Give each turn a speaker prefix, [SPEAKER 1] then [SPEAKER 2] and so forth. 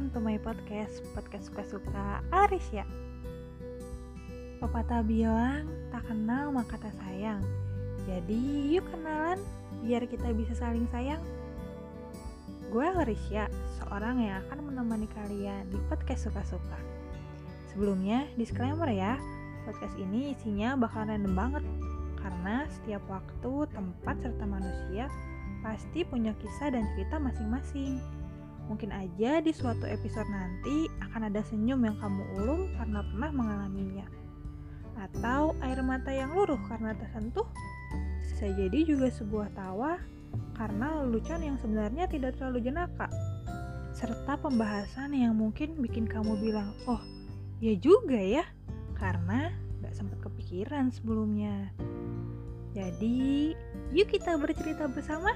[SPEAKER 1] welcome to my podcast Podcast Suka-Suka Arisya Pepatah bilang, tak kenal maka tak sayang. Jadi yuk kenalan, biar kita bisa saling sayang. Gue Arisya, seorang yang akan menemani kalian di podcast Suka-Suka. Sebelumnya, disclaimer ya Podcast ini isinya bakal random banget. Karena setiap waktu, tempat, serta manusia pasti punya kisah dan cerita masing-masing. Mungkin aja di suatu episode nanti akan ada senyum yang kamu ulung karena pernah mengalaminya. Atau air mata yang luruh karena tersentuh. Bisa jadi juga sebuah tawa karena lelucon yang sebenarnya tidak terlalu jenaka. Serta pembahasan yang mungkin bikin kamu bilang, oh ya juga ya, karena gak sempat kepikiran sebelumnya. Jadi, yuk kita bercerita bersama.